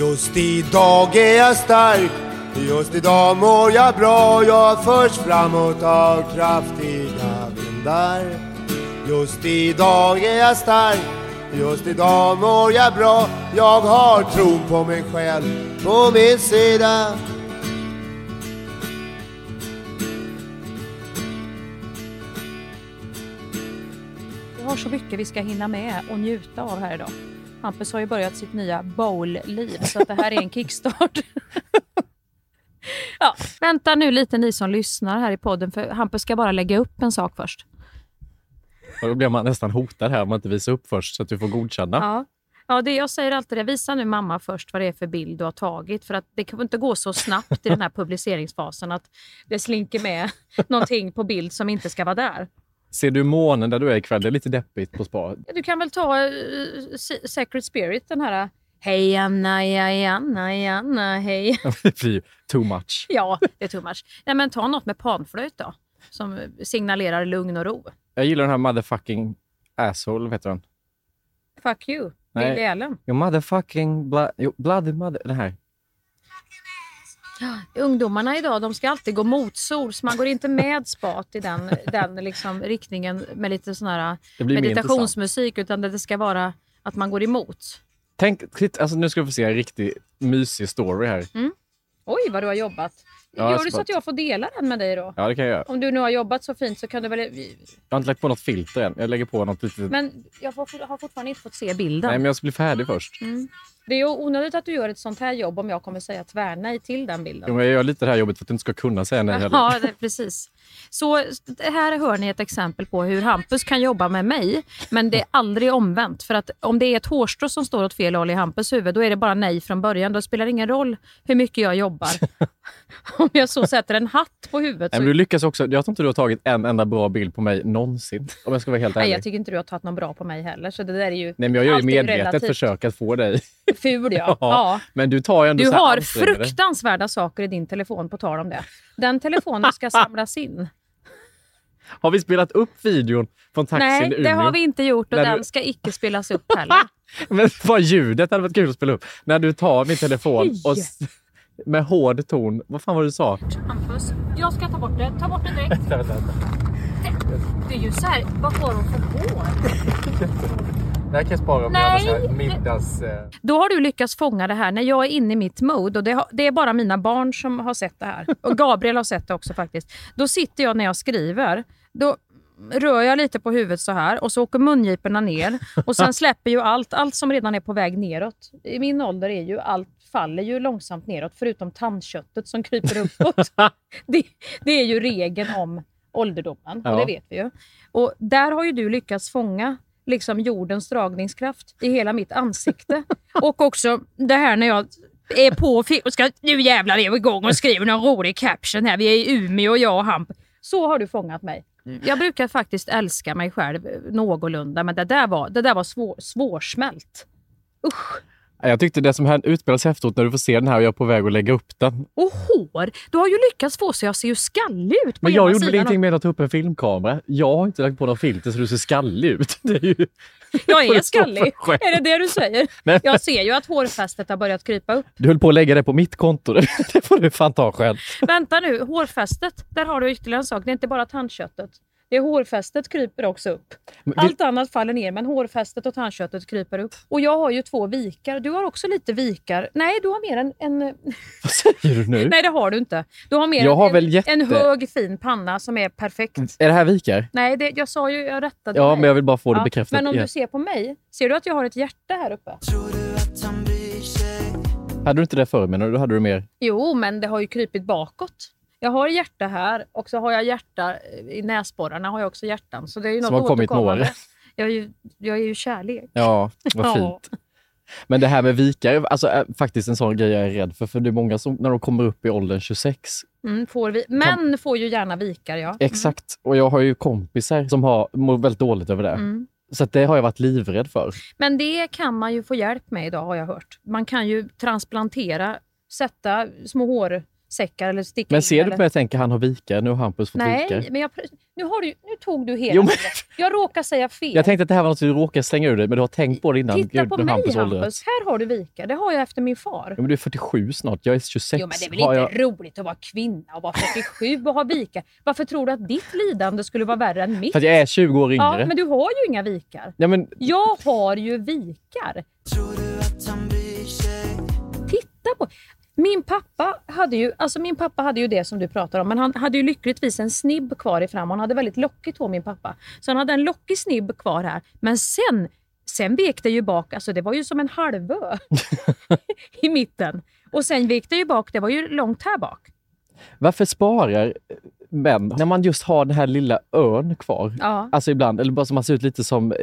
Just idag är jag stark, just idag mår jag bra. Jag förs framåt av kraftiga vindar. Just idag är jag stark, just idag mår jag bra. Jag har tron på mig själv på min sida. Vi har så mycket vi ska hinna med och njuta av här idag. Hampus har ju börjat sitt nya bowl-liv, så att det här är en kickstart. ja, vänta nu lite ni som lyssnar här i podden, för Hampus ska bara lägga upp en sak först. Och då blir man nästan hotad här om man inte visar upp först så att du får godkänna. Ja. Ja, det, jag säger alltid det. Visa nu mamma först vad det är för bild du har tagit. För att det kan inte gå så snabbt i den här publiceringsfasen att det slinker med någonting på bild som inte ska vara där. Ser du månen där du är ikväll? Det är lite deppigt på spa. Du kan väl ta uh, Sacred Spirit, den här Hej Anna, ja, Anna, ja, Anna, hej. det blir too much. Ja, det är too much. Nej, men ta något med panflöjt då, som signalerar lugn och ro. Jag gillar den här motherfucking asshole, heter den? Fuck you, Nej. Lily Allen. Jo, motherfucking bla, jo, bloody mother... Den här. Ungdomarna idag de ska alltid gå motsols. Man går inte med spat i den, den liksom riktningen med lite sån här meditationsmusik, utan det ska vara att man går emot. Tänk, alltså nu ska du få se en riktigt mysig story här. Oj, vad du har jobbat. Ja, Gör du så att jag får dela den med dig då? Ja, det kan jag göra. Om du nu har jobbat så fint så kan du väl... Jag har inte lagt på något filter än. Jag lägger på något litet... Men jag har fortfarande inte fått se bilden. Nej, men jag ska bli färdig först. Det är ju onödigt att du gör ett sånt här jobb om jag kommer säga tvärnej till den bilden. Jo, jag gör lite det här jobbet för att du inte ska kunna säga nej heller. Ja, det, precis. Så här hör ni ett exempel på hur Hampus kan jobba med mig, men det är aldrig omvänt. För att om det är ett hårstrå som står åt fel håll i Hampus huvud, då är det bara nej från början. Då spelar det ingen roll hur mycket jag jobbar. om jag så sätter en hatt på huvudet. Men du lyckas också. Jag tror inte du har tagit en enda bra bild på mig någonsin. Om jag ska vara helt ärlig. Nej, jag tycker inte du har tagit någon bra på mig heller. Så det där är ju Nej, men jag gör ju medvetet relativt. försök att få dig. Ful ja. ja. Men du tar ju ändå Du har fruktansvärda saker i din telefon på tal om det. Den telefonen ska samlas in. Har vi spelat upp videon från taxin Nej, det har vi inte gjort och När den du- ska icke spelas upp heller. Men vad ljudet hade varit kul att spela upp. När du tar min telefon och med hård ton. Vad fan var det du sa? Hampus, jag ska ta bort det. Ta bort det direkt. Vänta, vänta, vänta. Det är ju så här, vad har de för hår? Det här kan jag spara om Nej. jag har middags... Eh... Då har du lyckats fånga det här när jag är inne i mitt mode och det, har, det är bara mina barn som har sett det här. Och Gabriel har sett det också faktiskt. Då sitter jag när jag skriver, då rör jag lite på huvudet så här och så åker mungiporna ner och sen släpper ju allt, allt som redan är på väg neråt. I min ålder är ju allt faller ju långsamt neråt förutom tandköttet som kryper uppåt. det, det är ju regeln om ålderdomen och Ja. det vet vi ju. Och där har ju du lyckats fånga liksom jordens dragningskraft i hela mitt ansikte. och också det här när jag är på och ska nu jävlar är vi igång och skriver någon rolig caption här. Vi är i Umeå jag och Hamp. Så har du fångat mig. Jag brukar faktiskt älska mig själv eh, någorlunda, men det där var, det där var svår, svårsmält. Usch! Jag tyckte det som här utspelar sig efteråt när du får se den här och jag är på väg att lägga upp den. Och hår! Du har ju lyckats få så jag ser ju skallig ut på Men jag gjorde väl ingenting med att ta upp en filmkamera. Jag har inte lagt på någon filter så du ser skallig ut. Det är ju... Jag är skallig. Är det det du säger? Nej. Jag ser ju att hårfästet har börjat krypa upp. Du höll på att lägga det på mitt konto. Det det får du fan ta själv. Vänta nu, hårfästet. Där har du ytterligare en sak. Det är inte bara tandköttet. Det hårfästet kryper också upp. Men Allt annat faller ner, men hårfästet och tandköttet kryper upp. Och jag har ju två vikar. Du har också lite vikar. Nej, du har mer en... en... Vad säger du nu? Nej, det har du inte. Du har mer Jag har en, väl jätte- en hög fin panna som är perfekt. Är det här vikar? Nej, det, jag sa ju, jag rättade Ja, dig. men jag vill bara få det Ja, bekräftat. Men om igen. du ser på mig, ser du att jag har ett hjärta här uppe? Hade du inte det förr menar du? Då hade du mer... Jo, men det har ju krypit bakåt. Jag har hjärta här och så har jag hjärta i näsborrarna. har jag också hjärtan. Så det är ju Som något har kommit återkommande. några. Jag är ju, jag är ju kärlek. Ja, vad Ja. fint. Men det här med vikar, alltså är faktiskt en sån grej jag är rädd för. För det är många som, när de kommer upp i åldern 26, Mm, får vi. Män får ju gärna vikar, ja. exakt. Och jag har ju kompisar som har, mår väldigt dåligt över det. Mm. Så det har jag varit livrädd för. Men det kan man ju få hjälp med idag har jag hört. Man kan ju transplantera, sätta små säckar eller sticka Men in. ser du eller... på mig och tänker han har vikar, nu har Hampus fått Nej, vikar. men jag, nu, har du, nu tog du hela Jo, men-. Jag råkar säga fel. Jag tänkte att det här var något du råkade slänga ur dig, men du har tänkt på det innan. Titta Gud, på mig Hampus Hampus. Här har du vikar. Det har jag efter min far. Ja, men du är 47 snart, jag är 26. Jo, men det är väl Har inte jag... roligt att vara kvinna och vara 47 och ha vikar. Varför tror du att ditt lidande skulle vara värre än mitt? För att jag är 20 år Ja, yngre. men du har ju inga vikar. Ja, men Jag har ju vikar. Titta på... Min pappa, hade ju, alltså min pappa hade ju det som du pratar om, men han hade ju lyckligtvis en snibb kvar i fram. Han hade väldigt lockigt hår, min pappa. Så han hade en lockig snibb kvar här. Men sen, sen vek det ju bak, alltså det var ju som en halvö i mitten. Och sen vek det ju bak, det var ju långt här bak. varför sparar män när man just har den här lilla ön kvar? Ja, Alltså ibland, eller bara så man ser ut lite som eh,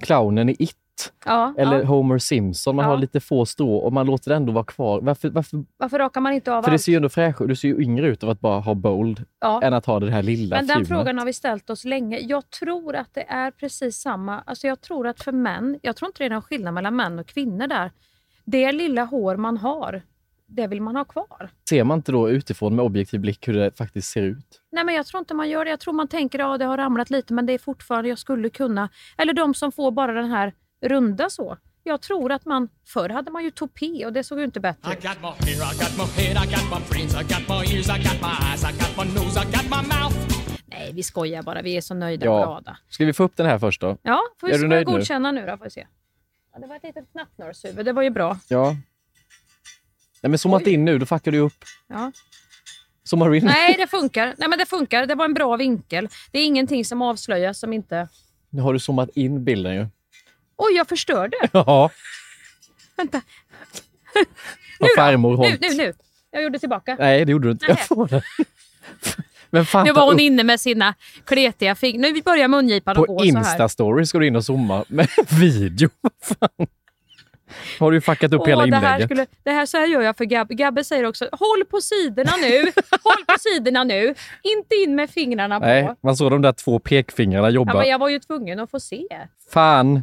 clownen i It. Ja, Eller ja. Homer Simpson, man Ja. har lite få strå och man låter det ändå vara kvar. Varför? varför? Varför rakar man inte av För det allt? ser ju ändå fräschare Du ser ju yngre ut av att bara ha bold än att ha det här lilla Men den fjunet. frågan har vi ställt oss länge. Jag tror att det är precis samma. Alltså jag tror att för män, jag tror inte det är någon skillnad mellan män och kvinnor där. Det lilla hår man har, det vill man ha kvar. Ser man inte då utifrån med objektiv blick hur det faktiskt ser ut? Nej, men jag tror inte man gör det. Jag tror man tänker att ja, det har ramlat lite, men det är fortfarande, jag skulle kunna. Eller de som får bara den här runda så. Jag tror att man, förr hade man ju topé och det såg ju inte bättre ut. Nej, vi skojar bara. Vi är så nöjda och Ja. glada. Ska vi få upp den här först då? Ja, får Är vi du ska nöjd nu? godkänna nu då, får vi se. Ja, det var ett litet knappnålshuvud, det var ju bra. Ja. Nej men zoomat in nu, då fuckar du upp. Ja. Zoomar du in? Nej, det funkar. Nej, men det funkar. Det var en bra vinkel. Det är ingenting som avslöjas som inte... Nu har du zoomat in bilden ju. Oj, jag förstörde. Ja. Vänta. Har farmor Nu, hållit. nu, nu. Jag gjorde tillbaka. Nej, det gjorde du inte. Nej. Jag får det. Men fan, Nu var hon upp inne med sina kletiga fingrar. Nu börjar mungipan att på gå så här. Insta-story ska du in och zooma med video. Fan? Har du fuckat upp hela Åh, det, här inlägget? skulle, det här så här gör jag för Gabbe. Gabbe säger också håll på sidorna nu. håll på sidorna nu. Inte in med fingrarna på. Nej, man såg de där två pekfingrarna Ja, jobba. men jag var ju tvungen att få se. Fan!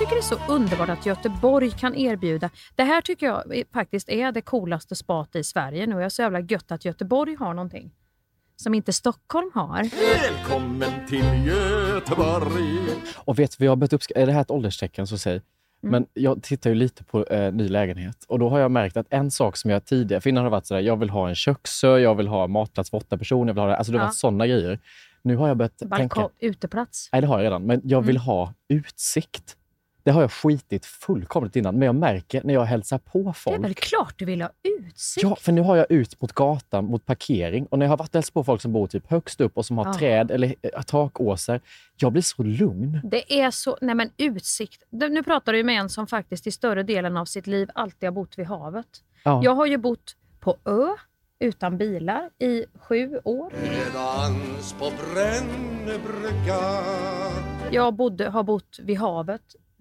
Tycker det är så underbart att Göteborg kan erbjuda... Det här tycker jag faktiskt är det coolaste spat i Sverige nu. Jag är så jävla gött att Göteborg har någonting som inte Stockholm har. Välkommen till Göteborg. Och vet jag har börjat uppskatta? Är det här ett ålderstecken så säg. Mm. Men jag tittar ju lite på eh, ny lägenhet och då har jag märkt att en sak som jag tidigare, för innan har det varit sådär, jag vill ha en köksö, jag vill ha matplats för åtta personer, jag vill ha det, alltså det har Ja. varit sådana grejer. Nu har jag börjat tänka, Balkong, uteplats. nej det har jag redan, men jag vill Mm. ha utsikt. Det har jag skitit fullkomligt innan, men jag märker när jag hälsar på Det är folk. väl klart du vill ha utsikt? Ja, för nu har jag ut mot gatan, mot parkering. Och när jag har varit hälsat på folk som bor typ högst upp och som har Ja. träd eller eh, takåsar, jag blir så lugn. Det är så... Nej men utsikt. Nu pratar du med en som faktiskt i större delen av sitt liv alltid har bott vid havet. Ja. Jag har ju bott på ö, utan bilar, i sju år. Jag bodde, har bott vid havet,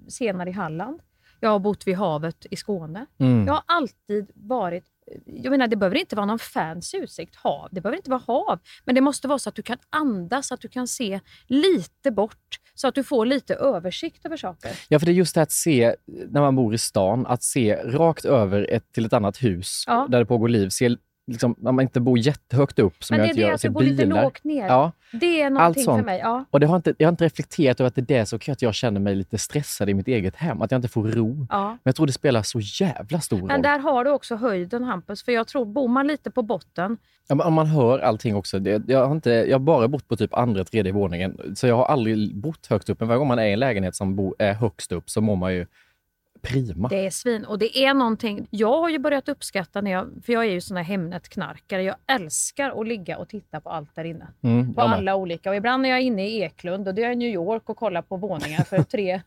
senare i Halland. Jag har bott vid havet i Skåne. Mm. Jag har alltid varit... Jag menar, det behöver inte vara någon fancy utsikt, hav. Det behöver inte vara hav. Men det måste vara så att du kan andas, att du kan se lite bort. Så att du får lite översikt över saker. Ja, för det är just det att se, när man bor i stan, att se rakt över ett, till ett annat hus Ja. där det pågår liv. Se, liksom, när man inte bor jättehögt upp som Men det jag är inte det gör, att se du bor lite bilar. lågt ner. Ja, Det är någonting för mig. Ja. och det har inte, jag har inte reflekterat över att det är det som gör att jag känner mig lite stressad i mitt eget hem. Att jag inte får ro. Ja. Men jag tror det spelar så jävla stor Men roll. där har du också höjden Hampus. För jag tror, bor man lite på botten, Ja, men om man hör allting också. Det, jag, har inte, jag har bara bott på typ andra, tredje våningen. Så jag har aldrig bott högst upp. Men varje gång man är i en lägenhet som bo, är högst upp så mår man ju prima. det är svin. Och det är någonting, jag har ju börjat uppskatta när jag, för jag är ju sån här Hemnet-knarkare. Jag älskar att ligga och titta på allt där inne. Mm, På alla olika. Och ibland är jag inne i Eklund och då är jag i New York och kollar på våningar för tre,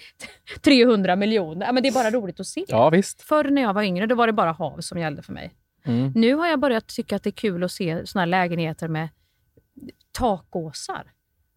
300 miljoner. Ja, men det är bara roligt att se. Ja, visst. Förr när jag var yngre då var det bara hav som gällde för mig. Mm. Nu har jag börjat tycka att det är kul att se såna här lägenheter med takåsar.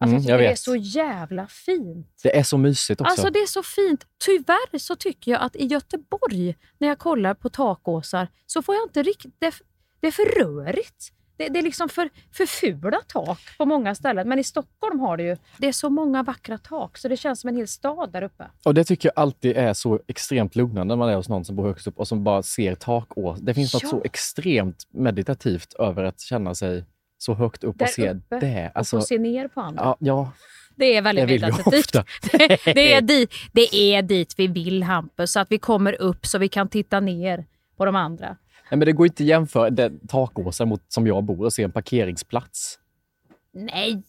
Alltså, Mm, jag jag det är så jävla fint. Det är så mysigt också. Alltså det är så fint. Tyvärr så tycker jag att i Göteborg, när jag kollar på takåsar, så får jag inte riktigt... Det, det är för rörigt. Det, det är liksom för, för fula tak på många ställen. Men i Stockholm har det ju... Det är så många vackra tak, så det känns som en hel stad där uppe. Och det tycker jag alltid är så extremt lugnande när man är hos någon som bor högst upp och som bara ser takås. Det finns något Ja. så extremt meditativt över att känna sig så högt upp Där och se uppe. det. Och Alltså, få se ner på andra. ja, ja, Det är väldigt vill meditativt. ofta. Det, det, är dit, det är dit vi vill, Hampus. Så att vi kommer upp så vi kan titta ner på de andra. Nej, men det går inte att jämföra den takåsen mot som jag bor och se en parkeringsplats. Nej!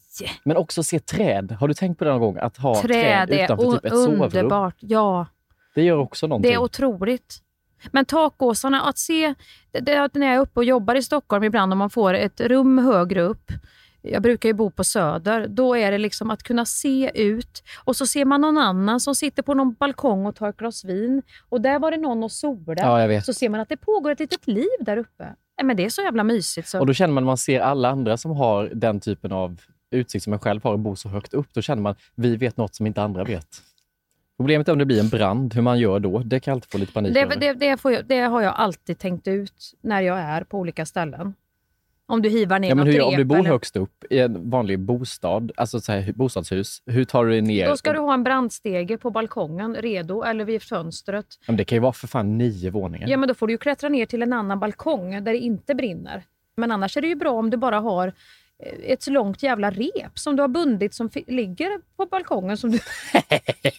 Men också se träd. Har du tänkt på det någon gång? Att ha träd, Träd utanför typ ett o- sovrum. underbart. Ja. Det gör också någonting. Det är otroligt. Men takåsarna, att se... Det, det, när jag är uppe och jobbar i Stockholm ibland och man får ett rum högre upp. Jag brukar ju bo på Söder. Då är det liksom att kunna se ut och så ser man någon annan som sitter på någon balkong och tar ett glas vin. Och där var det någon och solade. Ja, jag. Så ser man att det pågår ett litet liv där uppe. Men det är så jävla mysigt. Så. Och då känner man man ser alla andra som har den typen av utsikt som man själv har och bor så högt upp. Då känner man vi vet något som inte andra vet. Problemet är om det blir en brand, hur man gör då. Det kan jag alltid få lite panik Det, över. det, det, jag, det har jag alltid tänkt ut när jag är på olika ställen. Om du hivar ner Ja, men hur, om du bor eller- högst upp i en vanlig bostad, alltså så här, bostadshus, hur tar du dig ner? Då ska du ha en brandstege på balkongen redo eller vid fönstret. Men det kan ju vara för fan nio våningar. Ja, men då får du ju klättra ner till en annan balkong där det inte brinner. Men annars är det ju bra om du bara har ett så långt jävla rep som du har bundit som ligger på balkongen. Som du...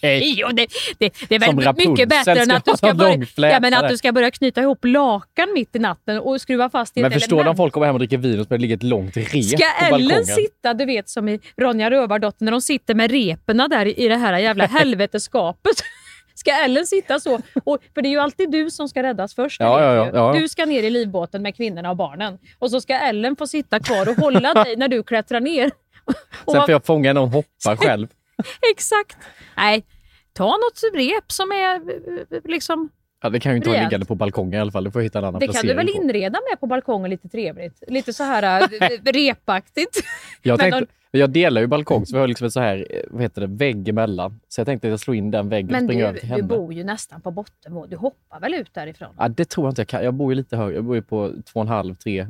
jo, det, det, det är Som väl Rapunzel mycket bättre än att du ska ska, börja, ja, men att du ska börja knyta ihop lakan mitt i natten och skruva fast i Men ett förstår du om folk kommer hem och dricker vin och det ligger ett långt rep Ska på balkongen? Ellen sitta, du vet som i Ronja Rövardotter, när de sitter med reperna där i i det här jävla helveteskapet. Ska Ellen sitta så? Och, för det är ju alltid du som ska räddas först. Ja, ja, ja. Du ska ner i livbåten med kvinnorna och barnen. Och så ska Ellen få sitta kvar och hålla dig när du klättrar ner. Och Sen får jag fånga när hon hoppar själv. Exakt. Nej, ta något rep som är eh, liksom... Ja, det kan ju inte vara liggande på balkongen i alla fall. Du får hitta en annan Det kan du väl inreda med på balkongen lite trevligt? Lite så här äh, repaktigt. Jag, Men tänkte, jag delar ju balkong så vi har liksom en så här, eh, vad heter det, vägg emellan. Så jag tänkte att jag slår in den väggen och Men springer du, över till du henne. bor ju nästan på bottenvåning. Du hoppar väl ut därifrån? Ja, det tror jag inte jag kan. Jag bor ju lite högre. Jag bor ju på två och en halv, tre.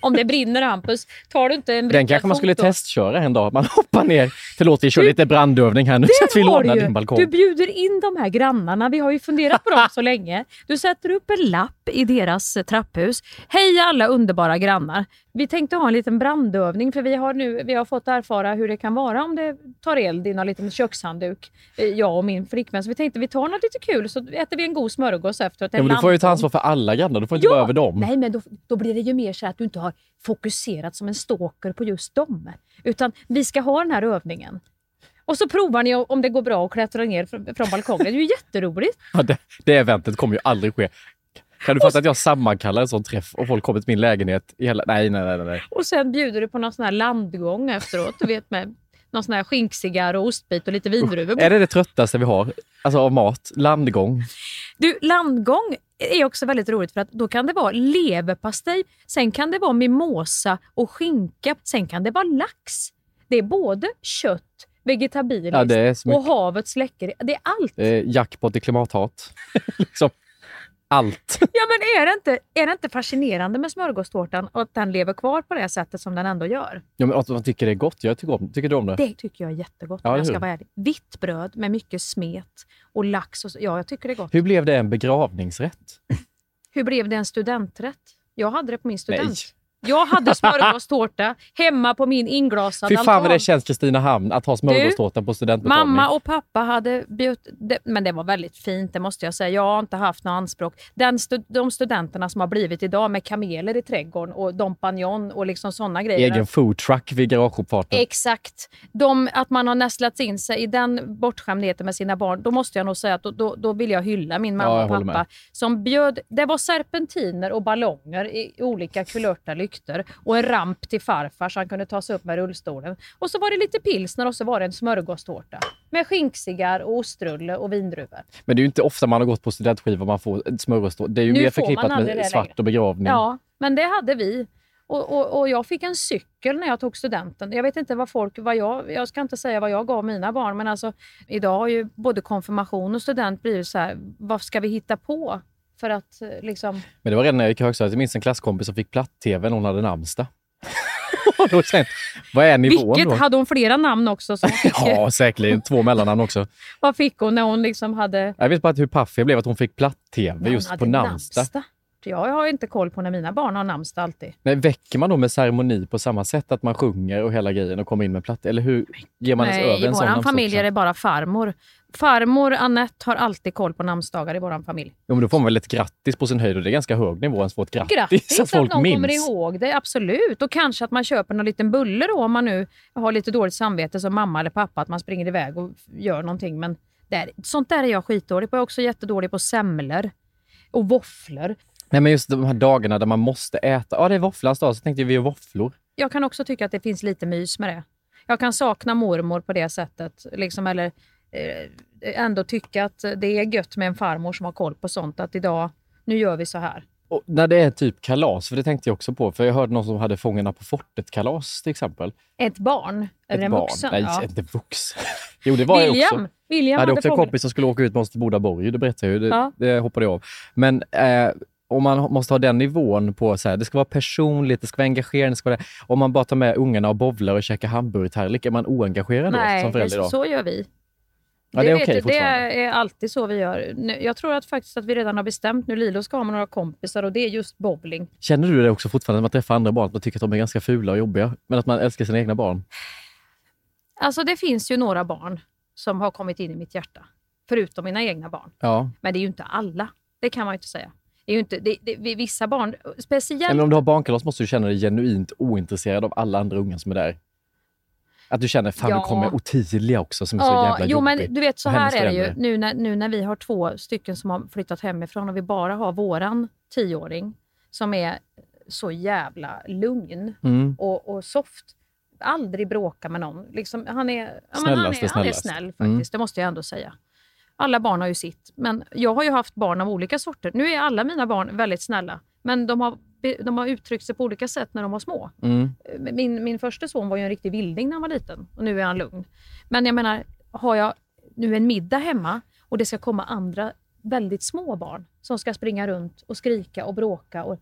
Om det brinner Hampus, tar du inte en Den kanske man skulle då? testköra en dag. Man hoppar ner. Förlåt, vi kör Du- lite brandövning här nu så att vi lånar din balkong. Du bjuder in de här grannarna. Vi har ju funderat på dem så länge. Du sätter upp en lapp i deras eh, trapphus. Hej alla underbara grannar. Vi tänkte ha en liten brandövning för vi har nu vi har fått erfara hur det kan vara om det tar eld i någon liten kökshandduk. eh, Jag och min flickvän. Så vi tänkte vi tar något lite kul så äter vi en god smörgås efteråt. Ja, En men du får ju ta ansvar för alla grannar. Du får inte vara över dem. Nej, men då, då blir det ju mer så att du inte har fokuserat som en stalker på just dem. Utan vi ska ha den här övningen. Och så provar ni om det går bra att klättra ner från, från balkongen. Det är ju jätteroligt. Ja, det, det eventet kommer ju aldrig ske. Kan du fatta att jag sammankallar en sån träff och folk kommer till min lägenhet i hela... Nej, nej, nej. nej. Och sen bjuder du på någon sån här landgång efteråt. Du vet med någon sån här skinkcigarr och ostbit och lite vindruvor. Är det det tröttaste vi har? Alltså av mat? Landgång? Du, landgång är också väldigt roligt för att då kan det vara leverpastej, sen kan det vara mimosa och skinka, sen kan det vara lax. Det är både kött, vegetabiliskt Ja, det är och havets läcker. Det är allt. Eh, jackpot i klimathat. liksom allt. Ja, men är det, inte, är det inte fascinerande med smörgåstårtan och att den lever kvar på det sättet som den ändå gör? Ja, men att man tycker det är gott. Jag tycker, om, tycker du om det? Det tycker jag är jättegott Ja, jag ska vara ärlig. Vitt bröd med mycket smet och lax. Och. Ja, jag tycker det är gott. Hur blev det en begravningsrätt? Hur blev det en studenträtt? Jag hade det på min student. Nej. Jag hade smörgåstårta hemma på min inglasade Fy fan vad det altan. känns Kristinehamn att ha smörgåstårta på studentmottagning. Mamma och pappa hade bjudit, men det var väldigt fint, det måste jag säga. Jag har inte haft några anspråk. Den stu, de studenterna som har blivit idag med kameler i trädgården och Dompagnon och liksom sådana grejer. Egen foodtruck vid garageuppfarten. Exakt. De, att man har nästlat in sig i den bortskämdheten med sina barn, då måste jag nog säga att då, då, då vill jag hylla min Ja, mamma jag och pappa. med. Som bjöd, det var serpentiner och ballonger i olika kulörta lyktor och en ramp till farfar så han kunde ta sig upp med rullstolen. Och så var det lite pilsner och så var det en smörgåstårta med skinkcigarr och ostrulle och vindruvor. Men det är ju inte ofta man har gått på studentskiva och man får smörgåstårta. Det är ju Nu mer förknippat med svart längre. och begravning. Ja, men det hade vi. Och, och, och jag fick en cykel när jag tog studenten. Jag vet inte vad folk, vad jag, jag ska inte säga vad jag gav mina barn, men alltså idag har ju både konfirmation och student blivit så här, vad ska vi hitta på? För att eh, liksom, Men det var redan när jag gick i högstadiet. Jag minns en klasskompis som fick platt-tv när hon hade namnsdag. Då jag, vad är nivån vilket, då? hade hon flera namn också? Så hon fick, Ja, säkerligen. Två mellannamn också. Vad fick hon när hon liksom hade... Jag vet bara hur paff jag blev att hon fick platt-tv just på namnsdag. Ja, jag har inte koll på när mina barn har namnsdag alltid. Nej, väcker man då med ceremoni på samma sätt? Att man sjunger och hela grejen och kommer in med platt? Eller hur ger man ens Nej, över i en sån vår familj är det bara farmor. Farmor Annette har alltid koll på namnsdagar i vår familj. Jo, men då får man väl ett grattis på sin höjd och det är ganska hög nivå ens få ett grattis, Grattis att att folk någon minns. kommer ihåg det, absolut. Och kanske att man köper någon liten bulle då om man nu har lite dåligt samvete som mamma eller pappa, att man springer iväg och gör någonting. Men där, sånt där är jag skitdålig på. Jag är också jättedålig på semlor och våfflor. Nej, men just de här dagarna där man måste äta. Ja, det är våfflans dag, så tänkte vi gör våfflor. Jag kan också tycka att det finns lite mys med det. Jag kan sakna mormor på det sättet. Liksom, eller eh, ändå tycka att det är gött med en farmor som har koll på sånt. Att idag, nu gör vi så här. Och när det är typ kalas, för det tänkte jag också på. För jag hörde någon som hade Fångarna på fortet-kalas till exempel. Ett barn, eller en barn. vuxen. Nej, ja. inte vuxen. Jo, det var jag William, också. William Jag hade också en kompis som skulle åka ut med oss till Bodaborg. Det berättade jag ju. Det, Ja. det hoppade jag av. Men eh, om man måste ha den nivån på så här, det ska vara personligt, det ska vara engagerande. Det ska vara det. Om man bara tar med ungarna och bovlar och käkar hamburgertallrik, är man oengagerad då Nej, som förälder? det, Då? så gör vi. Ja, det är vet okej du, det är alltid så vi gör. Jag tror att faktiskt att vi redan har bestämt nu. Lilo ska ha med några kompisar och det är just bowling. Känner du det också fortfarande när man träffar andra barn, att man tycker att de är ganska fula och jobbiga, men att man älskar sina egna barn? Alltså det finns ju några barn som har kommit in i mitt hjärta. Förutom mina egna barn. Ja. Men det är ju inte alla. Det kan man ju inte säga. Är ju inte, det, det, vissa barn, speciellt... Men om du har barnkalas måste du känna dig genuint ointresserad av alla andra ungar som är där. Att du känner, fan Ja. nu kommer Ottilia också som är så Ja, jävla jo, men jobbig. du vet så här är det ju. Nu när, nu när vi har två stycken som har flyttat hemifrån och vi bara har våran tioåring som är så jävla lugn Mm. och, och soft. Aldrig bråka med någon. Liksom, han, är, ja, men han, är, han är snällast. snäll faktiskt, Mm. det måste jag ändå säga. Alla barn har ju sitt. Men jag har ju haft barn av olika sorter. Nu är alla mina barn väldigt snälla. Men de har, de har uttryckt sig på olika sätt när de var små. Mm. Min, min första son var ju en riktig vilding när han var liten och nu är han lugn. Men jag menar, har jag nu en middag hemma och det ska komma andra väldigt små barn som ska springa runt och skrika och bråka. Och,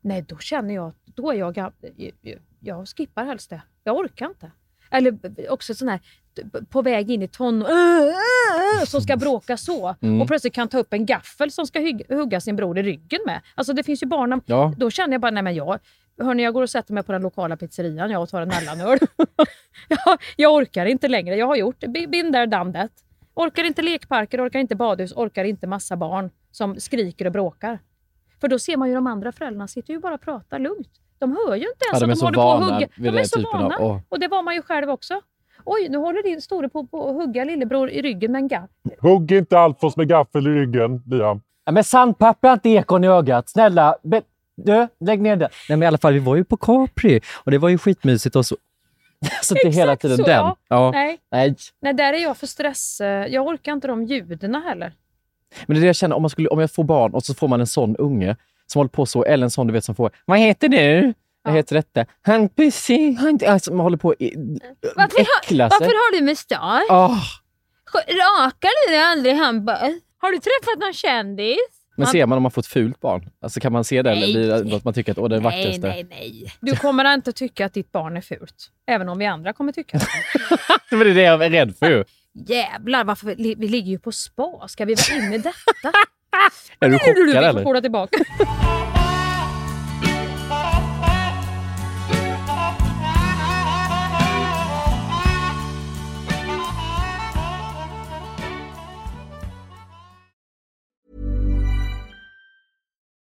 nej, då känner jag att då är jag, jag, skippar helst det. Jag orkar inte. Eller också sån här på väg in i ton som ska bråka så Mm. och plötsligt kan ta upp en gaffel som ska hugga sin bror i ryggen med. Alltså det finns ju barn Ja. då känner jag bara, nej men jag, hörni, jag går och sätter mig på den lokala pizzerian jag och tar en mellanöl. jag, jag orkar inte längre, jag har gjort. Been there, done that. Orkar inte lekparker, orkar inte badhus, orkar inte massa barn som skriker och bråkar. För då ser man ju de andra föräldrarna sitter ju bara och pratar lugnt. De hör ju inte ens Ja, att de håller på att hugga. De är så av- vana. åh. Och det var man ju själv också. Oj, nu håller din store på, att hugga lillebror i ryggen med en gaff. Hugg inte Alfons med gaffel i ryggen, Liam. Ja, men sandpapper är inte ekon i ögat. Snälla, be- du, lägg ner det. Nej men i alla fall, vi var ju på Capri och det var ju skitmysigt och så. så det är hela Exakt tiden så, den. ja. Ja. Nej. Nej. Nej, där är jag för stress. Jag orkar inte de ljuden heller. Men det är det jag känner, om, man skulle, om jag får barn och så får man en sån unge som håller på så, eller en sån du vet som får Vad heter du? Vad heter detta? Han precis, han alltså, man håller på att Varför, äckla sig. varför har du mustasch? Åh. Rakar du dig aldrig handboll? Har du träffat någon kändis? Men ser man om man får ett fult barn? Alltså kan man se det eller Nej. blir det något man tycker att åh, det är Nej, vackraste? nej, nej. Du kommer inte tycka att ditt barn är fult. Även om vi andra kommer tycka det. Det är det jag är rädd för. Jävlar, varför vi, ligger ju på spa. Ska vi vara inne i detta? Är du Du, chockad eller? spola tillbaka.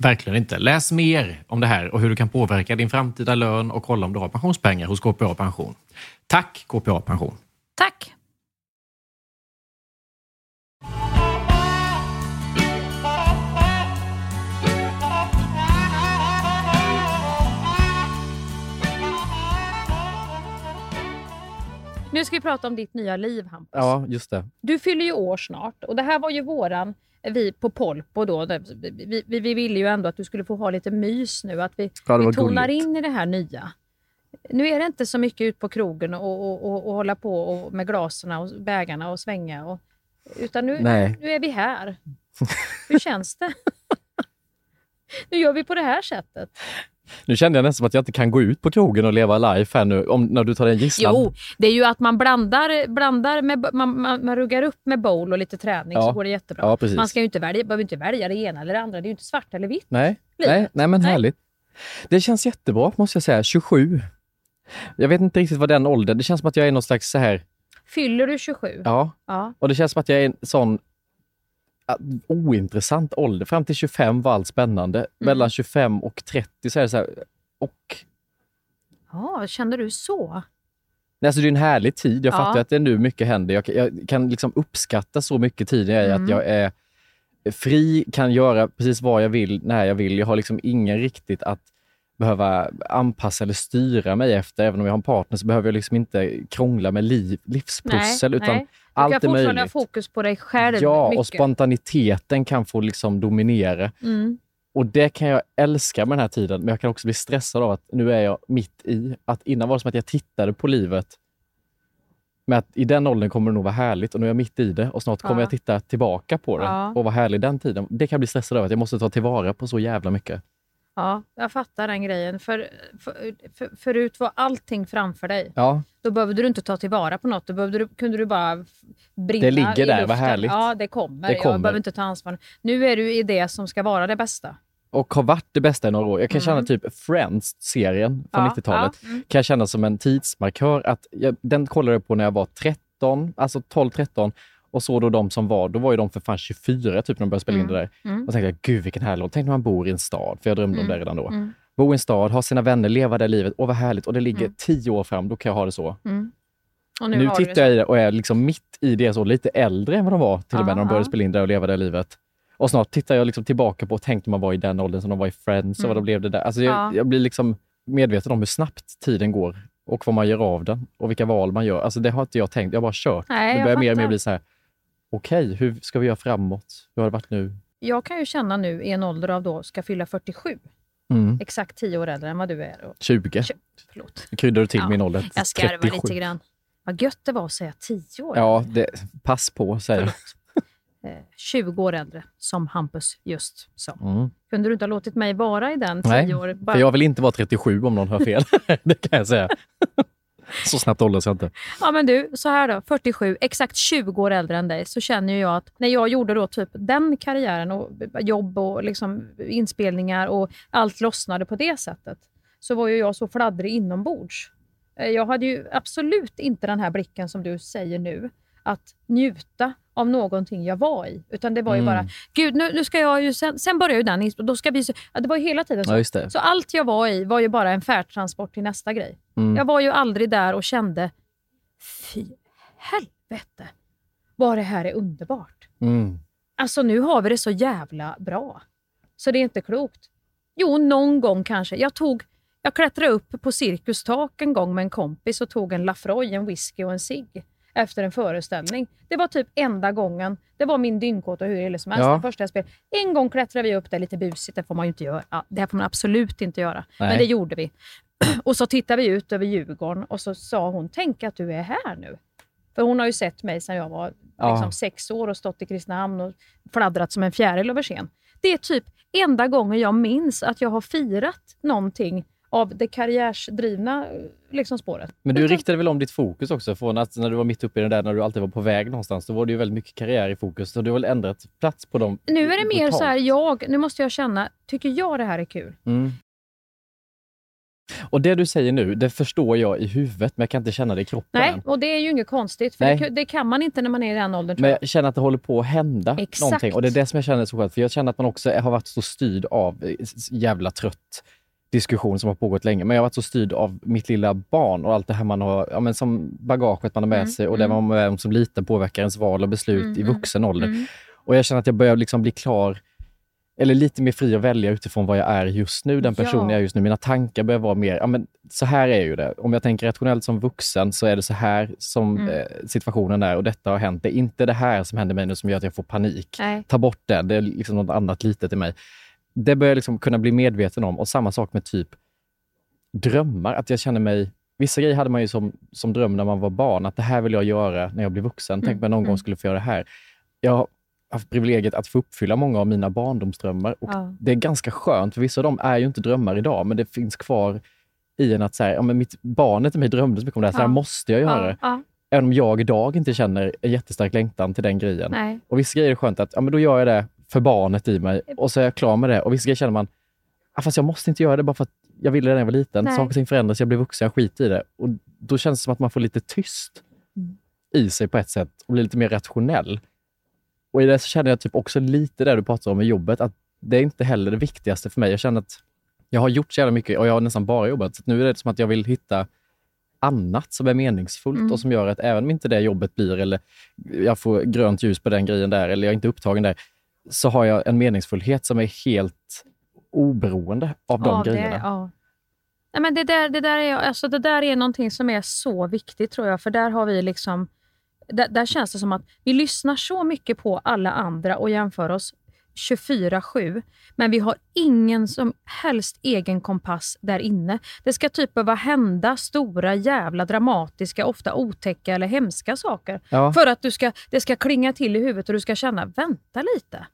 Verkligen inte. Läs mer om det här och hur du kan påverka din framtida lön och kolla om du har pensionspengar hos KPA Pension. Tack KPA Pension! Tack! Nu ska vi prata om ditt nya liv, Hampus. Ja, just det. Du fyller ju år snart och det här var ju våran, vi på Polpo då, vi, vi, vi ville ju ändå att du skulle få ha lite mys nu, att vi, Ja, vi tonar gulligt. in i det här nya. Nu är det inte så mycket ut på krogen och, och, och, och hålla på och, med glasen och bägarna och svänga. Och, utan nu, Nej. nu är vi här. Hur känns det? nu gör vi på det här sättet. Nu kände jag nästan att jag inte kan gå ut på krogen och leva life här nu, om, när du tar den gisslan. Jo, det är ju att man blandar, blandar med, man, man, man ruggar upp med bowl och lite träning Ja. så går det jättebra. Ja, precis. man ska ju inte välja, behöver inte välja det ena eller det andra. Det är ju inte svart eller vitt. Nej, Livet. nej, nej men Nej. härligt. Det känns jättebra måste jag säga. 27. Jag vet inte riktigt vad den åldern, det känns som att jag är någon slags så här, Fyller du 27? ja. Ja. Och det känns som att jag är en sån ointressant ålder. Fram till 25 var allt spännande. Mm. Mellan 25 och 30 så är det så här, och Ja, känner du så? Nej, Alltså det är en härlig tid. Jag Ja. fattar att det är nu mycket händer. Jag, kan- jag kan liksom uppskatta så mycket tid jag är Mm. att jag är fri, kan göra precis vad jag vill, när jag vill. Jag har liksom ingen riktigt att behöva anpassa eller styra mig efter. Även om jag har en partner så behöver jag liksom inte krångla med liv, livspussel, utan nej. Du allt kan är fortfarande ha möjligt. fokus på dig själv. Ja, mycket. och spontaniteten kan få liksom dominera. Mm. Och det kan jag älska med den här tiden, men jag kan också bli stressad av att nu är jag mitt i. Att innan var det som att jag tittade på livet med att i den åldern kommer det nog vara härligt och nu är jag mitt i det och snart kommer Ja. jag titta tillbaka på det Ja. och vara härlig den tiden. Det kan jag bli stressad över, att jag måste ta tillvara på så jävla mycket. Ja, jag fattar den grejen. För, för, för, förut var allting framför dig. Ja, Då behövde du inte ta tillvara på något. Då du, kunde du bara brinna Det ligger i där, vad härligt. Ja, det kommer. Det Jag kommer. behöver inte ta ansvar. Nu är du i det som ska vara det bästa. och har varit det bästa i några år. Jag kan Mm. känna typ Friends-serien från Ja, 90-talet. ja, mm. kan jag känna som en tidsmarkör. Att jag, den kollade jag på när jag var 13, alltså 12-13 och så då de som var, då var ju de för fan 24 typ när de började spela in Mm. det där. Mm. Och tänkte jag, gud vilken härlig låt. Tänk när man bor i en stad, för jag drömde om Mm. det redan då. Mm. Bo i en stad, ha sina vänner, leva det livet. Åh vad härligt. Och det ligger Mm. tio år fram, då kan jag ha det så. Mm. Och Nu, du tittar jag i det och är liksom mitt i det, så lite äldre än vad de var till och med när de började ja. spela in det och leva det livet. Och snart tittar jag liksom tillbaka på, tänk när man var i den åldern som de var i Friends och Mm. vad de blev det där. Alltså jag, Ja. jag blir liksom medveten om hur snabbt tiden går och vad man gör av den och vilka val man gör. Alltså det har inte jag tänkt, jag har bara kört. Nej, det jag börjar mer och mer bli så här, okej, hur ska vi göra framåt? Hur har det varit nu? Jag kan ju känna nu i en ålder av då ska fylla 47. Mm. Exakt 10 år äldre än vad du är. Och, 20. Tjo- förlåt. Kryddar du till Ja, min ålder Jag skarvar 37. lite grann. Vad gött det var att säga 10 år. Ja, det, pass på säger jag. Eh, 20 år äldre, som Hampus just sa. Mm. Kunde du inte ha låtit mig vara i den 10 Nej, år? för jag vill inte vara 37 om någon hör fel. det kan jag säga. Så snabbt åldras jag inte. Ja men du, så här då, 47, exakt 20 år äldre än dig, så känner jag att när jag gjorde då typ den karriären och jobb och liksom inspelningar och allt lossnade på det sättet, så var ju jag så fladdrig inombords. Eh, jag hade ju absolut inte den här blicken som du säger nu, att njuta av någonting jag var i. Utan det var ju Mm. bara, gud nu, nu ska jag ju, sen, sen börjar ju den, då ska vi, ja, det var ju hela tiden så. Ja. Så allt jag var i var ju bara en färdtransport till nästa grej. Mm. Jag var ju aldrig där och kände, fy helvete vad det här är underbart. Mm. Alltså nu har vi det så jävla bra. Så det är inte klokt. Jo, någon gång kanske. Jag tog, jag klättrade upp på cirkustak en gång med en kompis och tog en Lafroy, en whisky och en cigg. Efter en föreställning. Det var typ enda gången. Det var min dyngkåt och hur illa som helst. Ja. Den första jag spelade. En gång klättrade vi upp där lite busigt. Det får man ju inte göra. Ja, det här får man absolut inte göra. Nej. Men det gjorde vi. Och så tittade vi ut över Djurgården och så sa hon, tänk att du är här nu. För hon har ju sett mig sedan jag var Ja. liksom, sex år och stått i Kristinehamn och fladdrat som en fjäril över scen. Det är typ enda gången jag minns att jag har firat någonting av det karriärsdrivna liksom, spåret. Men du riktade väl om ditt fokus också? Från att när du var mitt uppe i det där, när du alltid var på väg någonstans, då var det ju väldigt mycket karriär i fokus. Så du har väl ändrat plats på dem Nu är det mer totalt. så här, jag, nu måste jag känna, tycker jag det här är kul? Mm. Och det du säger nu, det förstår jag i huvudet, men jag kan inte känna det i kroppen Nej, än. och det är ju inget konstigt. För det, det kan man inte när man är i den åldern. Men jag. jag känner att det håller på att hända Exakt. någonting. Och det är det som jag känner så skönt. För jag känner att man också har varit så styrd av eh, jävla trött diskussion som har pågått länge. Men jag har varit så styrd av mitt lilla barn och allt det här man har, ja, men som bagaget man har med Mm, sig och det mm. man var med om som liten påverkar ens val och beslut Mm, i mm, vuxen ålder. mm. Och jag känner att jag börjar liksom bli klar, eller lite mer fri att välja utifrån vad jag är just nu, den Ja. personen jag är just nu. Mina tankar börjar vara mer, ja men så här är ju det. Om jag tänker rationellt som vuxen så är det så här som Mm. eh, situationen är och detta har hänt. Det är inte det här som händer mig nu som gör att jag får panik. Nej. Ta bort det, det är liksom något annat litet i mig. Det börjar jag liksom kunna bli medveten om och samma sak med typ drömmar. Att jag känner mig... Vissa grejer hade man ju som, som dröm när man var barn, att det här vill jag göra när jag blir vuxen. Tänk Mm, om jag någon mm. gång skulle få göra det här. Jag har haft privilegiet att få uppfylla många av mina barndomsdrömmar. Och Ja. Det är ganska skönt, för vissa av dem är ju inte drömmar idag, men det finns kvar i en att så här, ja, men mitt, barnet i mig drömde så mycket om det här, så här Ja. måste jag göra. Ja, ja, Även om jag idag inte känner en jättestark längtan till den grejen. nej. Och vissa grejer är skönt att ja, men då gör jag det för barnet i mig och så är jag klar med det. Och vissa grejer känner man, ah, fast jag måste inte göra det bara för att jag ville det när jag var liten. Nej. Saker och ting förändras, jag blir vuxen, jag skiter i det. Och då känns det som att man får lite tyst Mm. i sig på ett sätt och blir lite mer rationell. Och i det så känner jag typ också lite det du pratar om i jobbet, att det är inte heller det viktigaste för mig. Jag känner att jag har gjort så jävla mycket och jag har nästan bara jobbat. Så nu är det som att jag vill hitta annat som är meningsfullt Mm. och som gör att även om inte det jobbet blir eller jag får grönt ljus på den grejen där eller jag är inte upptagen där, så har jag en meningsfullhet som är helt oberoende av de Ja, det- grejerna. ja. Nej, men det, där, det, där är, alltså, det där är någonting som är så viktigt tror jag, för där har vi liksom... Där, där känns det som att vi lyssnar så mycket på alla andra och jämför oss 24-7, men vi har ingen som helst egen kompass där inne. Det ska typ behöva hända stora, jävla dramatiska, ofta otäcka eller hemska saker Ja. för att du ska, det ska klinga till i huvudet och du ska känna, vänta lite.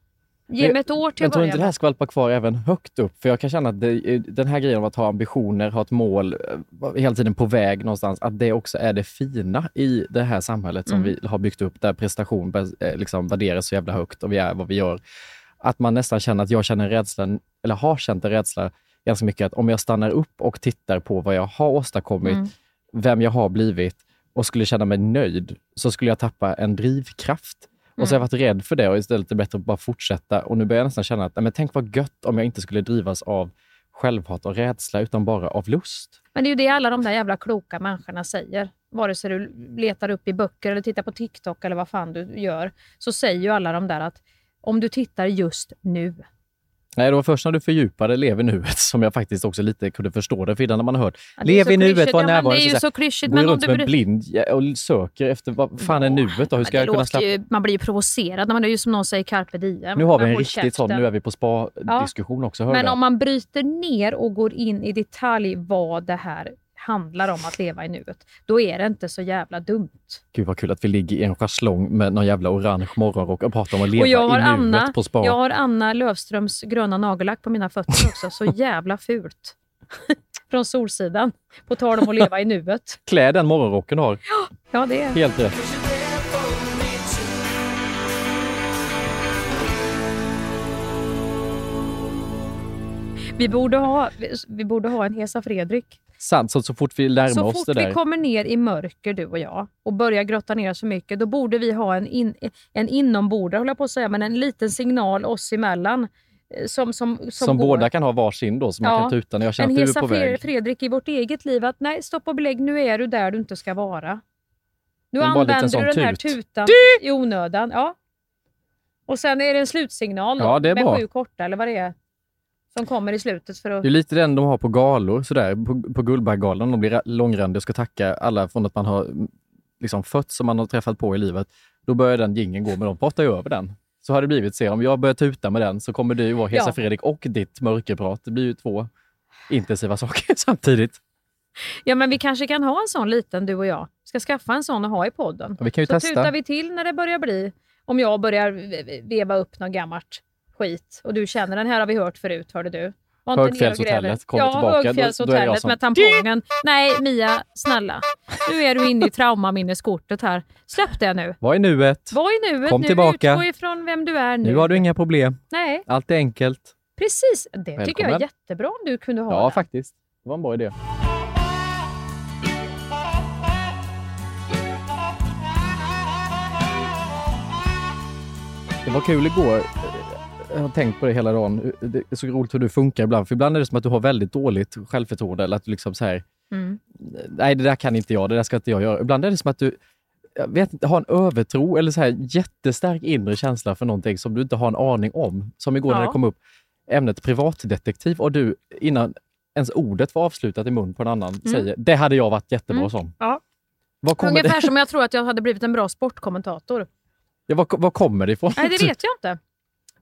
Ge mig ett år till Men tror inte det här skvalpar kvar även högt upp? För jag kan känna att det, den här grejen av att ha ambitioner, ha ett mål, eh, hela tiden på väg någonstans, att det också är det fina i det här samhället som Mm. vi har byggt upp, där prestation eh, liksom värderas så jävla högt och vi är vad vi gör. Att man nästan känner att jag känner en rädsla, eller har känt en rädsla ganska mycket, att om jag stannar upp och tittar på vad jag har åstadkommit, Mm. vem jag har blivit och skulle känna mig nöjd, så skulle jag tappa en drivkraft. Och så har jag varit rädd för det och istället är det bättre att bara fortsätta. Och nu börjar jag nästan känna att men tänk vad gött om jag inte skulle drivas av självhat och rädsla, utan bara av lust. Men det är ju det alla de där jävla kloka människorna säger. Vare sig du letar upp i böcker eller tittar på TikTok eller vad fan du gör, så säger ju alla de där att om du tittar just nu. Nej, det var först när du fördjupade Lev i nuet som jag faktiskt också lite kunde förstå det. För innan när man har hört Ja, Lev i nuet, var Ja, närvarande. det är ju så klyschigt, Går men runt som en blind ja, och söker efter vad fan är nuet då? Hur ska jag kunna släppa... ju, man blir ju provocerad när man är ju som någon säger carpe diem. Nu har vi en håll riktigt sån, nu är vi på spa-diskussion också. Hör Men om man bryter ner och går in i detalj vad det här handlar om att leva i nuet, då är det inte så jävla dumt. Gud vad kul att vi ligger i en schäslong med någon jävla orange morgonrock och pratar om att leva i nuet Anna, på spa. jag har Anna Löfströms gröna nagellack på mina fötter också. Så jävla fult. Från Solsidan. På tal om att leva i nuet. Klä den morgonrocken du har. Ja, det är... Helt rätt. Vi borde ha, vi borde ha en Hesa Fredrik. Sant, så, så fort vi närmar Så oss fort det där. vi kommer ner i mörker, du och jag, och börjar grotta ner oss för mycket, då borde vi ha en, in, en inombordare, håller jag på att säga, men en liten signal oss emellan. eh, Som, som, som, Som båda kan ha varsin då, som man Ja. kan tuta när jag känner en att du är på väg. Fredrik i vårt eget liv, att nej, stopp och belägg, nu är du där du inte ska vara. Nu använder du den här tut. tutan i onödan. Ja. Och sen är det en slutsignal då, Ja, det är med bra. sju korta, eller vad det är, som kommer i slutet. för att... Det är lite den de har på galor, sådär, på, på Guldbaggegalan. De blir ra- långrandiga och ska tacka alla från att man har mm, liksom fötts som man har träffat på i livet, då börjar den gingen gå, men de pratar ju över den. Så har det blivit. Se, om jag börjar tuta med den så kommer ju vara Hesa Ja. Fredrik och ditt mörkerprat. Det blir ju två intensiva saker samtidigt. Ja, men vi kanske kan ha en sån liten, du och jag. Ska skaffa en sån och ha i podden. Ja, vi kan ju så testa. tutar vi till när det börjar bli, om jag börjar ve- veva upp något gammalt skit och du känner den här har vi hört förut, hörde du. Högfjällshotellet kommer ja, tillbaka, jag Högfjällshotellet som- med tampongen. Nej, Mia, snälla. Nu är du inne i traumaminneskortet här. Släpp det nu. Vad är nuet? Vad är nuet Kom nu? tillbaka. Utgå ifrån vem du är nu. Nu har du inga problem. Nej, Allt är enkelt. precis. Det tycker jag är Välkommen. jättebra om du kunde ha Ja, det. faktiskt. Det var en bra idé. Det var kul igår. Jag har tänkt på det hela dagen. Det är så roligt hur du funkar ibland. För ibland är det som att du har väldigt dåligt självförtroende. Eller att du liksom så här, Mm. nej det där kan inte jag, det där ska inte jag göra. Ibland är det som att du jag vet inte, har en övertro eller så här jättestark inre känsla för någonting som du inte har en aning om. Som igår när Ja. det kom upp ämnet privatdetektiv och du innan ens ordet var avslutat i mun på en annan säger det hade jag varit jättebra Mm. som. Ja. Ungefär det, som jag tror att jag hade blivit en bra sportkommentator. ja, vad, vad kommer det ifrån? Nej, det vet jag inte.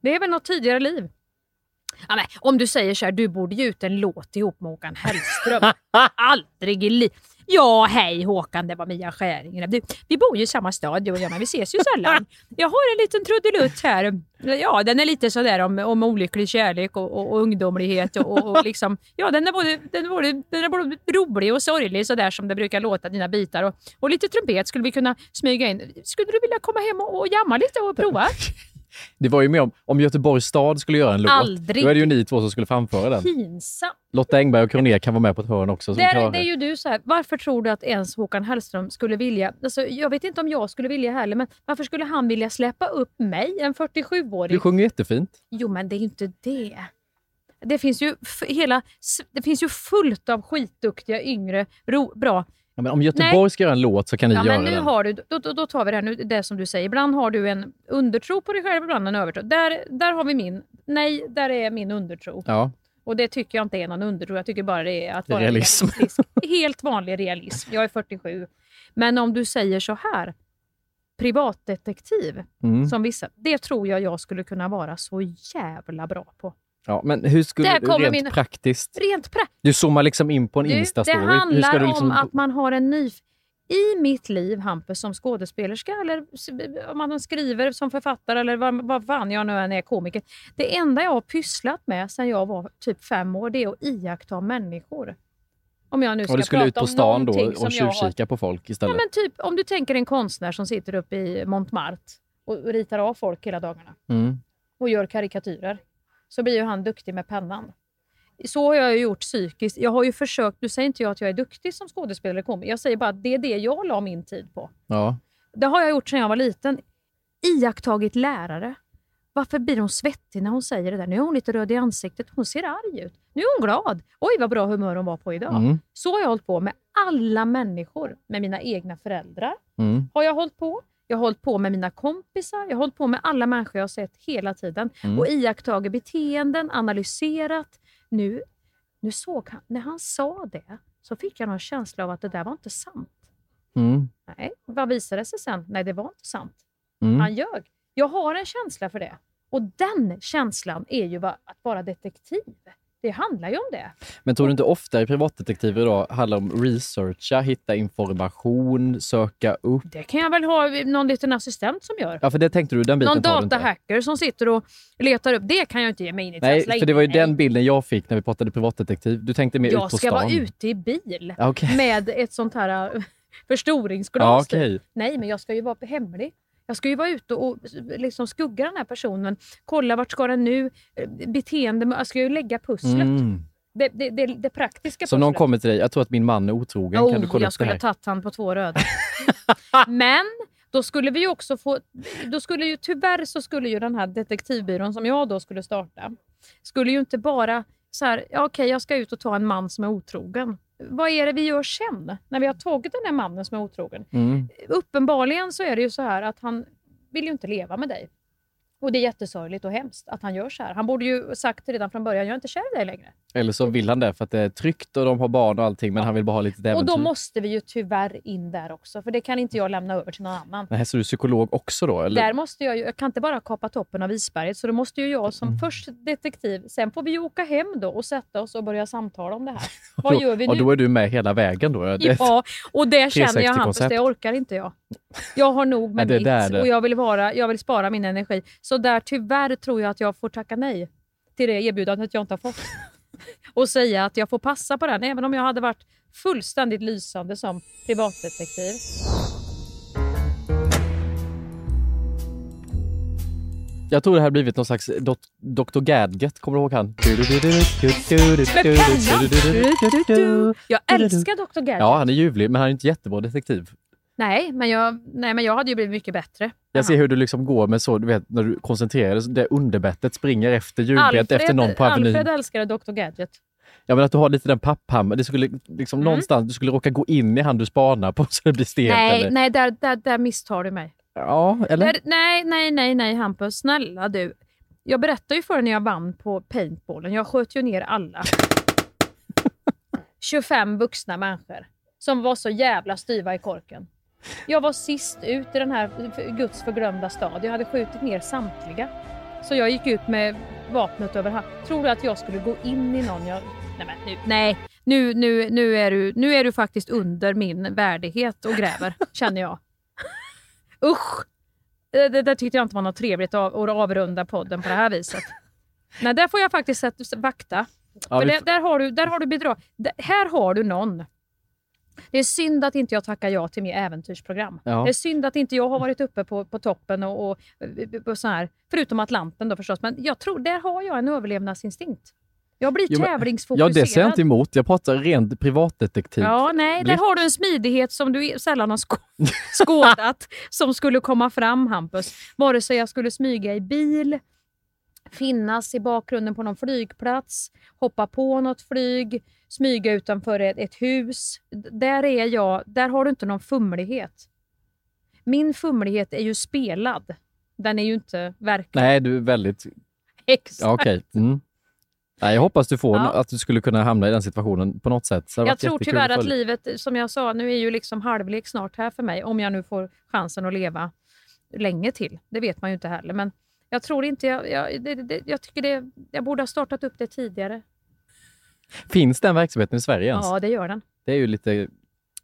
Det är väl något tidigare liv. Ja, men, om du säger så här, du borde ge ut en låt ihop med Håkan Hellström. Aldrig i livet. Ja, hej Håkan, det var Mia Skäringer. Du, vi bor ju i samma stad du och jag, men vi ses ju sällan. Jag har en liten trudelutt här. Ja, den är lite sådär om, om olycklig kärlek och, och, och ungdomlighet. Och, och, och liksom, ja, den är, både, den, är både, den är både rolig och sorglig, sådär som det brukar låta dina bitar. Och, och lite trumpet skulle vi kunna smyga in. Skulle du vilja komma hem och, och jamma lite och prova? Det var ju med om, om Göteborgs stad skulle göra en låt. Aldrig. Då är det ju ni två som skulle framföra den. Pinsamt. Lotta Engberg och Kronér kan vara med på ett hörn också. Det är, klarar det är ju du så här. Varför tror du att ens Håkan Hellström skulle vilja... Alltså, jag vet inte om jag skulle vilja heller, men varför skulle han vilja släppa upp mig, en 47-årig? Du sjunger jättefint. Jo, men det är ju inte det. Det finns ju, hela, det finns ju fullt av skitduktiga, yngre, ro, bra... Ja, men om Göteborg ska göra en låt så kan ni Ja, göra men nu den. har du, då, då, då tar vi det här nu, det som du säger. Ibland har du en undertro på dig själv, ibland en övertro. Där, där har vi min. Nej, där är min undertro. Ja. Och det tycker jag inte är någon undertro. Jag tycker bara det är att vara Realism. realistisk. Helt vanlig realism. Jag är 47. Men om du säger så här, privatdetektiv, Mm. som vissa, det tror jag jag skulle kunna vara så jävla bra på. Ja, men hur skulle du rent min- praktiskt? Rent pra- Du zoomar liksom in på en du, Insta-story. Det handlar liksom... om att man har en ny... I mitt liv, Hampus, som skådespelerska eller om man skriver som författare eller vad, vad fan jag nu än är komiker. Det enda jag har pysslat med sedan jag var typ fem år, det är att iaktta människor. Om jag nu ska Och du skulle ut på stan då och har- tjuvkika på folk Ja, istället? men typ om du tänker en konstnär som sitter uppe i Montmartre och ritar av folk hela dagarna Mm. och gör karikatyrer, så blir ju han duktig med pennan. Så har jag ju gjort psykiskt. Jag har ju försökt, nu säger inte jag att jag är duktig som skådespelare komiker, jag säger bara att det är det jag la min tid på. Ja. Det har jag gjort sedan jag var liten. Iakttagit lärare. Varför blir hon svettig när hon säger det där? Nu är hon lite röd i ansiktet. Hon ser arg ut. Nu är hon glad. Oj, vad bra humör hon var på idag. Mm. Så har jag hållit på med alla människor. Med mina egna föräldrar Mm. har jag hållit på. Jag har hållit på med mina kompisar. Jag har hållit på med alla människor jag har sett hela tiden. Mm. Och iakttagit beteenden, analyserat. Nu, nu såg han, när han sa det så fick jag någon känsla av att det där var inte sant. Mm. Nej, vad visade sig sen? Nej, det var inte sant. Mm. Han ljög. Jag har en känsla för det. Och den känslan är ju att vara detektiv. Det handlar ju om det. Men tror du inte ofta i privatdetektiver idag handlar om researcha, hitta information, söka upp? Det kan jag väl ha någon liten assistent som gör. Ja, för det tänkte du, den biten Någon datahacker som sitter och letar upp. Det kan jag inte ge mig in i. Nej, för det var ju Nej. den bilden jag fick när vi pratade privatdetektiv. Du tänkte mer ut på Jag ska stan. vara ute i bil okej. med ett sånt här äh, förstoringsglas. Ja, okej. Nej, men jag ska ju vara hemlig. Jag ska ju vara ute och liksom skugga den här personen. Kolla vart ska den nu? Beteende. Jag ska ju lägga pusslet. Mm. Det, det, det, det praktiska Så om någon kommer till dig, jag tror att min man är otrogen, kan du Oh, kolla jag upp det skulle ha tagit han på två röda. Men då skulle vi också få... Då skulle ju, tyvärr så skulle ju den här detektivbyrån som jag då skulle starta, skulle ju inte bara så här, ja, okej jag ska ut och ta en man som är otrogen. Vad är det vi gör sen? När vi har tagit den här mannen som är otrogen. Mm. Uppenbarligen så är det ju så här att han vill ju inte leva med dig. Och det är jättesorgligt och hemskt att han gör så här. Han borde ju sagt redan från början, jag är inte kär i dig längre. Eller så vill han det för att det är tryggt och de har barn och allting, men han vill bara ha lite äventyr. Och då måste vi ju tyvärr in där också, för det kan inte jag lämna över till någon annan. Nej, så du är psykolog också då? Eller? Där måste jag, ju- jag kan inte bara kapa toppen av isberget, så då måste ju jag Mm. som först detektiv, sen får vi ju åka hem då och sätta oss och börja samtala om det här. Och Vad då- gör vi Och nu? då är du med hela vägen då? Det- Ja, och det känner jag Hampus, 360-koncept. det orkar inte jag. Jag har nog med mitt och jag vill, vara, jag vill spara min energi. Så där tyvärr tror jag att jag får tacka nej till det erbjudandet jag inte har fått. och säga att jag får passa på den, även om jag hade varit fullständigt lysande som privatdetektiv. Jag tror det här blivit någon slags dot, Dr. Gadget, kommer du ihåg han? Jag älskar Dr. Gadget. Ja, han är ljuvlig, men han är inte jättebra detektiv. Nej, men jag, nej, men jag hade ju blivit mycket bättre. Jag ser hur du liksom går med så, du vet, när du koncentrerar dig, det underbettet springer efter julbett efter någon på Avenyn. Alfred älskade Dr. Gadget. Ja, men att du har lite den papphammaren. Det skulle liksom Mm. någonstans, du skulle råka gå in i han du spanar på så det blir stelt. Nej, eller? nej där, där, där misstar du mig. Ja, eller? Där, nej, nej, nej, nej Hampus. Snälla du. Jag berättade ju för dig när jag vann på paintballen. Jag sköt ju ner alla. 25 vuxna människor som var så jävla styva i korken. Jag var sist ut i den här Guds förglömda stad. Jag hade skjutit ner samtliga. Så jag gick ut med vapnet över hand. Tror du att jag skulle gå in i någon jag... Nej, men nu, nej. Nu, nu, nu, är du, nu är du faktiskt under min värdighet och gräver, känner jag. Usch! Det, det, det tyckte jag inte var något trevligt att avrunda podden på det här viset. Nej, där får jag faktiskt vakta. Ja, vi där har du, där har du bedra... där- Här har du någon. Det är synd att inte jag tackar ja till mitt äventyrsprogram. Ja. Det är synd att inte jag har varit uppe på, på toppen och, och, och så här. Förutom Atlanten då förstås. Men jag tror, där har jag en överlevnadsinstinkt. Jag blir Jo, men- tävlingsfokuserad. Ja, det ser jag inte emot. Jag pratar rent privatdetektiv. Ja, nej, där har du en smidighet som du sällan har skå- skådat som skulle komma fram, Hampus. Vare sig jag skulle smyga i bil, finnas i bakgrunden på någon flygplats, hoppa på något flyg, smyga utanför ett, ett hus. Där är jag, där har du inte någon fumlighet. Min fumlighet är ju spelad. Den är ju inte verklig. Nej, du är väldigt... Exakt. Ja, Okej. Mm. Nej, jag hoppas du får Ja. att du skulle kunna hamna i den situationen på något sätt. Jag tror tyvärr att livet, som jag sa, nu är ju liksom halvlek snart här för mig. Om jag nu får chansen att leva länge till. Det vet man ju inte heller. Men jag tror inte jag... Jag, det, det, jag tycker det, jag borde ha startat upp det tidigare. Finns den verksamheten i Sverige ens? Ja, det gör den. Det är ju lite...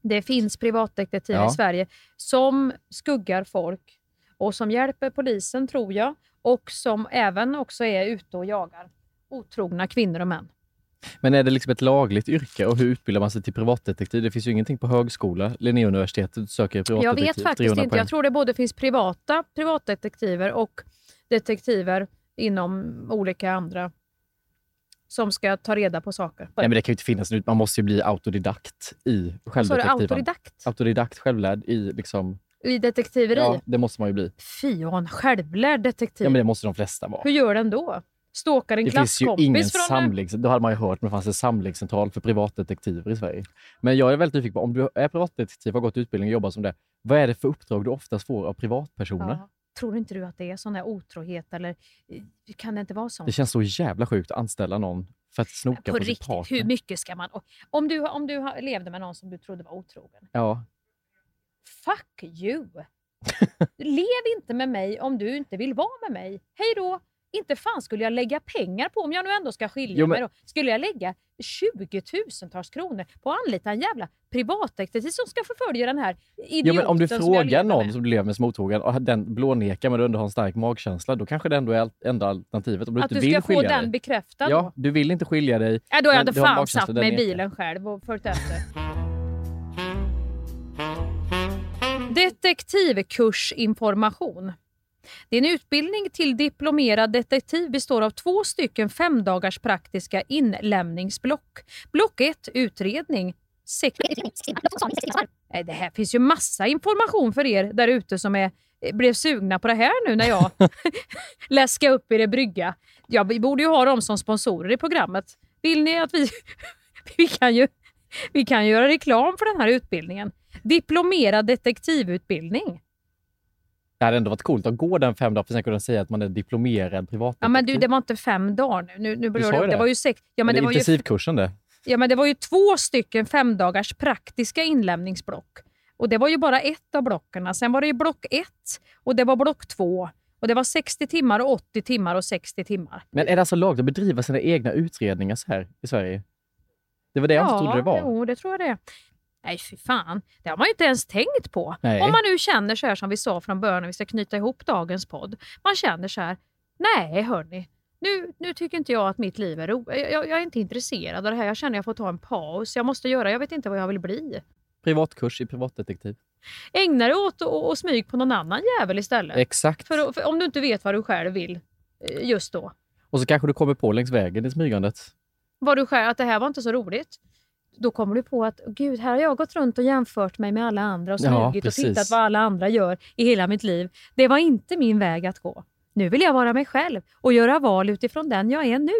Det finns privatdetektiver Ja. i Sverige som skuggar folk och som hjälper polisen, tror jag. Och som även också är ute och jagar otrogna kvinnor och män. Men är det liksom ett lagligt yrke och hur utbildar man sig till privatdetektiv? Det finns ju ingenting på högskola. Linnéuniversitetet söker Jag privatdetektiv. vet faktiskt 300 inte. poäng. Jag tror det både finns privata privatdetektiver och detektiver inom olika andra som ska ta reda på saker. Nej, men det kan ju inte finnas nu. Man måste ju bli autodidakt i självdetektiven. autodidakt? Autodidakt, självlärd i liksom... I detektiveri? Ja, det måste man ju bli. Fy, och en självlärd detektiv. Ja, men det måste de flesta vara. Hur gör den då? Stalkar en Det finns ju klasskompis ingen från... samlings... Då hade man ju hört, men det fanns en samlingscentral för privatdetektiver i Sverige. Men jag är väldigt nyfiken på, om du är privatdetektiv, har gått utbildning och jobbar som det, vad är det för uppdrag du oftast får av privatpersoner? Ja. Tror inte du att det är sån där otrohet eller eh, kan det inte vara sånt? Det känns så jävla sjukt att anställa någon för att snoka på på, sin riktigt, partner. hur mycket ska man... Om du, om du levde med någon som du trodde var otrogen, Ja. fuck you! Lev inte med mig om du inte vill vara med mig. Hej då! Inte fan skulle jag lägga pengar på, om jag nu ändå ska skilja Jo, men- mig, då, skulle jag lägga 20 tusentals kronor på att anlita en jävla privatdetektiv som ska förfölja den här idioten Ja, men om du frågar någon med. som du lever med som otrogen och den blånekar men du ändå har en stark magkänsla, då kanske det ändå är enda alternativet. Om du Att inte du vill ska få skilja den dig. bekräftad Ja, då? du vill inte skilja dig. Ja, då har jag hade fan satt mig i bilen själv och följt efter. Detektivkursinformation. Din utbildning till diplomerad detektiv består av två stycken femdagars praktiska inlämningsblock. Block 1 utredning. Sek Nej, det här finns ju massa information för er där ute som är, eh, blev sugna på det här nu när jag läskade upp er i brygga. Ja, vi borde ju ha dem som sponsorer i programmet. Vill ni att vi... vi kan ju vi kan göra reklam för den här utbildningen. Diplomerad detektivutbildning. Det hade ändå varit coolt att gå den fem dagar för sen kunna säga att man är diplomerad privatdetektiv. Ja, men du, det var inte fem dagar nu. nu, nu Du sa ju det, det var ju sex, ja, men Men det det var ju, intensivkursen det. ja, men det var ju två stycken femdagars praktiska inlämningsblock. Och det var ju bara ett av blocken. Sen var det ju block ett och det var block två. Och det var 60 timmar och 80 timmar och 60 timmar. Men är det alltså lagligt att bedriva sina egna utredningar så här i Sverige? Det var det jag inte trodde det var. Jo, det tror jag det. Nej, fy fan. Det har man ju inte ens tänkt på. Nej. Om man nu känner så här som vi sa från början, när vi ska knyta ihop dagens podd. Man känner så här, nej hörni, nu, nu tycker inte jag att mitt liv är roligt. Jag, jag är inte intresserad av det här. Jag känner att jag får ta en paus. Jag måste göra, jag vet inte vad jag vill bli. Privatkurs i privatdetektiv. Ägna dig åt att och smyg på någon annan jävel istället. Exakt. För, för om du inte vet vad du själv vill eh, just då. Och så kanske du kommer på längs vägen i smygandet. Vad du själv, att det här var inte så roligt. Då kommer du på att gud, här har jag gått runt och jämfört mig med alla andra och Ja, smugit och precis. tittat vad alla andra gör i hela mitt liv. Det var inte min väg att gå. Nu vill jag vara mig själv och göra val utifrån den jag är nu.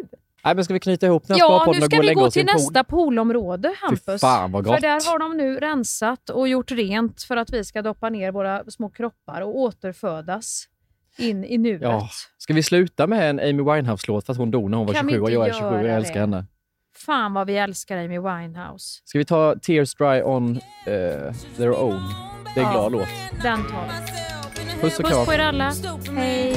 Nej, men ska vi knyta ihop den här Ja, nu och ska gå och vi gå till en pool? nästa poolområde, Hampus. fan, vad gott. För där har de nu rensat och gjort rent för att vi ska doppa ner våra små kroppar och återfödas in i nuet. Ja. Ska vi sluta med en Amy Winehouse-låt för att hon dog när hon var Kan vi 27 och jag är 27 och jag älskar det? henne? Fan vad vi älskar Amy Winehouse. Ska vi ta Tears Dry on eh, Their Own? Det är en Ja. glad låt. Den tar vi. Puss och Puss på kram. er alla. Hej!